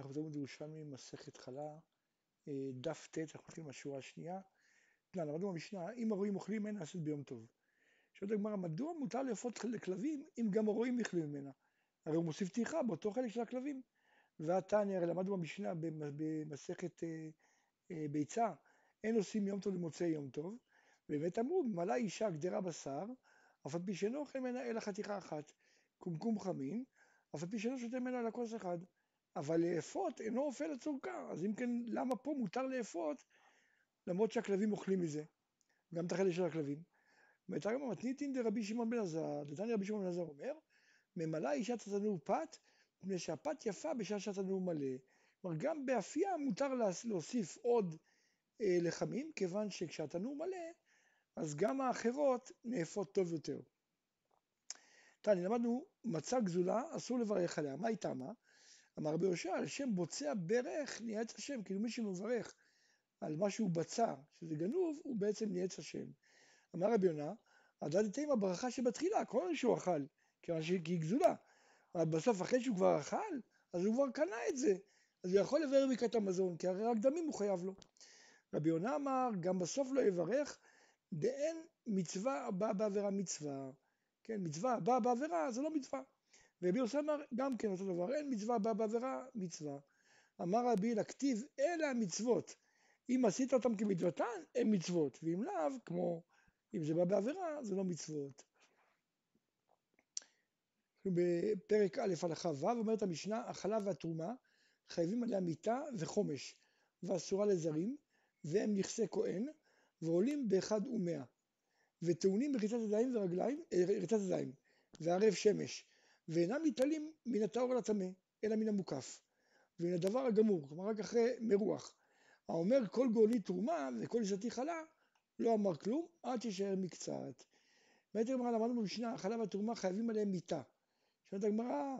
אנחנו מדברים בירושלמי מסכת חלה, אה, דף ט', אנחנו מתחילים מהשורה השנייה. למדנו במשנה, אם הרועים אוכלים ממנה עשית ביום טוב. שואלת הגמרא, מדוע מותר לאפות לכלבים אם גם הרועים יאכלו ממנה? הרי הוא מוסיף טרחה באותו חלק של הכלבים. והתניא, הרי למדנו במשנה במסכת אה, אה, ביצה, אין עושים יום טוב למוצאי יום טוב, ובאמת אמרו, ממלאה אישה גדרה בשר, אף על פי שאינו אוכל ממנה אלא חתיכה אחת, קומקום חמין, אף על פי שאינו שותה ממנה אלא כוס אחד. אבל לאפות אינו אופה לצורכה, אז אם כן, למה פה מותר לאפות למרות שהכלבים אוכלים מזה, גם את החלק של הכלבים. והייתה גם המתניתין דרבי שמעון בן עזר, דתני רבי שמעון בן עזר אומר, ממלאה אישה את התנור פת, מפני שהפת יפה בשעה שהתנור מלא. כלומר, גם באפייה מותר להוסיף עוד אה, לחמים, כיוון שכשהתנור מלא, אז גם האחרות נאפות טוב יותר. תני, למדנו מצה גזולה, אסור לברך עליה. מה איתה מה? אמר רבי יהושע, על שם בוצע ברך נייעץ השם, כאילו מי שמברך על מה שהוא בצע, שזה גנוב, הוא בעצם נייעץ השם. אמר רבי יונה, הדדתם עם הברכה שבתחילה, כל שהוא אכל, כיוון שהיא גזולה. אבל בסוף, אחרי שהוא כבר אכל, אז הוא כבר קנה את זה. אז הוא יכול לבאר ברכת המזון, כי הרי רק דמים הוא חייב לו. רבי יונה אמר, גם בסוף לא יברך, דאין מצווה הבאה בעבירה מצווה. כן, מצווה הבאה בעבירה זה לא מצווה. יוסי אמר גם כן אותו דבר, אין מצווה הבאה בעבירה, מצווה. אמר רבי הילא כתיב אלה המצוות, אם עשית אותם כמצוותן, הם מצוות, ואם לאו, כמו אם זה בא בעבירה, זה לא מצוות. בפרק א' הלכה ו' אומרת המשנה, החלב והתרומה חייבים עליה מיתה וחומש, ואסורה לזרים, והם נכסי כהן, ועולים באחד ומאה, וטעונים בריצת ידיים ורגליים, אה, ריצת ידיים, וערב שמש, ואינם מתעלים מן הטהור לטמא, אלא מן המוקף, ומן הדבר הגמור, כלומר רק אחרי מרוח. האומר כל גאולי תרומה וכל אישתי חלה, לא אמר כלום, עד שישאר מקצת. באמת הגמרא למדנו במשנה, החלה והתרומה חייבים עליהם מיתה. שואלת הגמרא,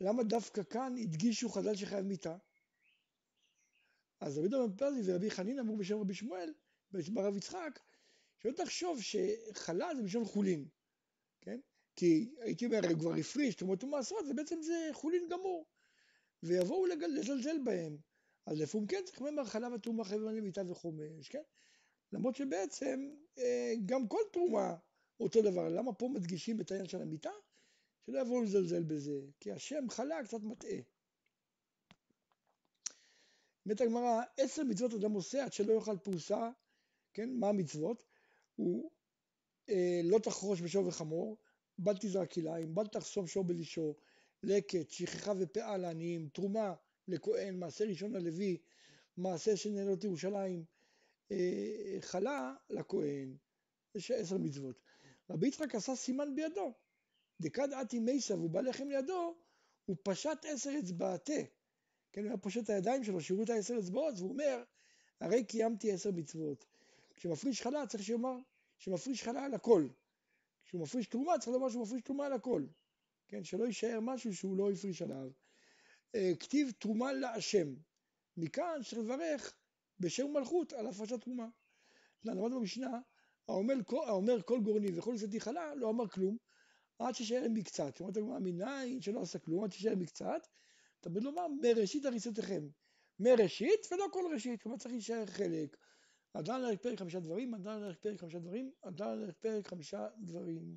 למה דווקא כאן הדגישו חז"ל שחייב מיתה? אז רבי דוד פרזי ורבי חנין אמרו בשם רבי שמואל, ברב יצחק, שלא תחשוב שחלה זה בשם חולין, כן? כי הייתי אומר, הוא כבר הפריש תרומות ומעשרות, ובעצם זה חולין גמור. ויבואו לזלזל בהם. אז לפעמים כן צריך לומר חלב התרומה חייבים מיטה וחומש, כן? למרות שבעצם אה, גם כל תרומה אותו דבר. למה פה מדגישים את העניין של המיטה? שלא יבואו לזלזל בזה, כי השם חלה קצת מטעה. אומרת הגמרא, עשר מצוות אדם עושה עד שלא יאכל פרוסה, כן, מה המצוות? הוא אה, לא תחרוש בשור וחמור, בל תזרק כליים, בל תחסום שור בלישו, לקט, שכחה ופאה לעניים, תרומה לכהן, מעשה ראשון ללוי, מעשה של ירושלים, אה, חלה לכהן, יש עשר מצוות. רבי יצחק עשה סימן בידו, דקד עתי מייסה והוא בא לחם לידו, הוא פשט עשר אצבעתה, כן, הוא היה פושט את הידיים שלו, שיראו את העשר אצבעות, והוא אומר, הרי קיימתי עשר מצוות. כשמפריש חלה צריך שיאמר שמפריש חלה על הכל. כשהוא מפריש תרומה צריך לומר שהוא מפריש תרומה על הכל. כן, שלא יישאר משהו שהוא לא הפריש עליו. אה, כתיב תרומה להשם. מכאן צריך לברך בשם מלכות על הפרשת תרומה. למדנו במשנה, האומר, האומר כל גורני וכל שדי חלה לא אמר כלום עד שישאר מקצת. זאת אומרת הגמרא מניין שלא עשה כלום עד שישאר מקצת. תמיד לומר מראשית הריסותיכם. מראשית ולא כל ראשית, כלומר צריך להישאר חלק. עדיין ערך פרק חמישה דברים, עדיין ערך פרק חמישה דברים, עדיין ערך פרק חמישה דברים.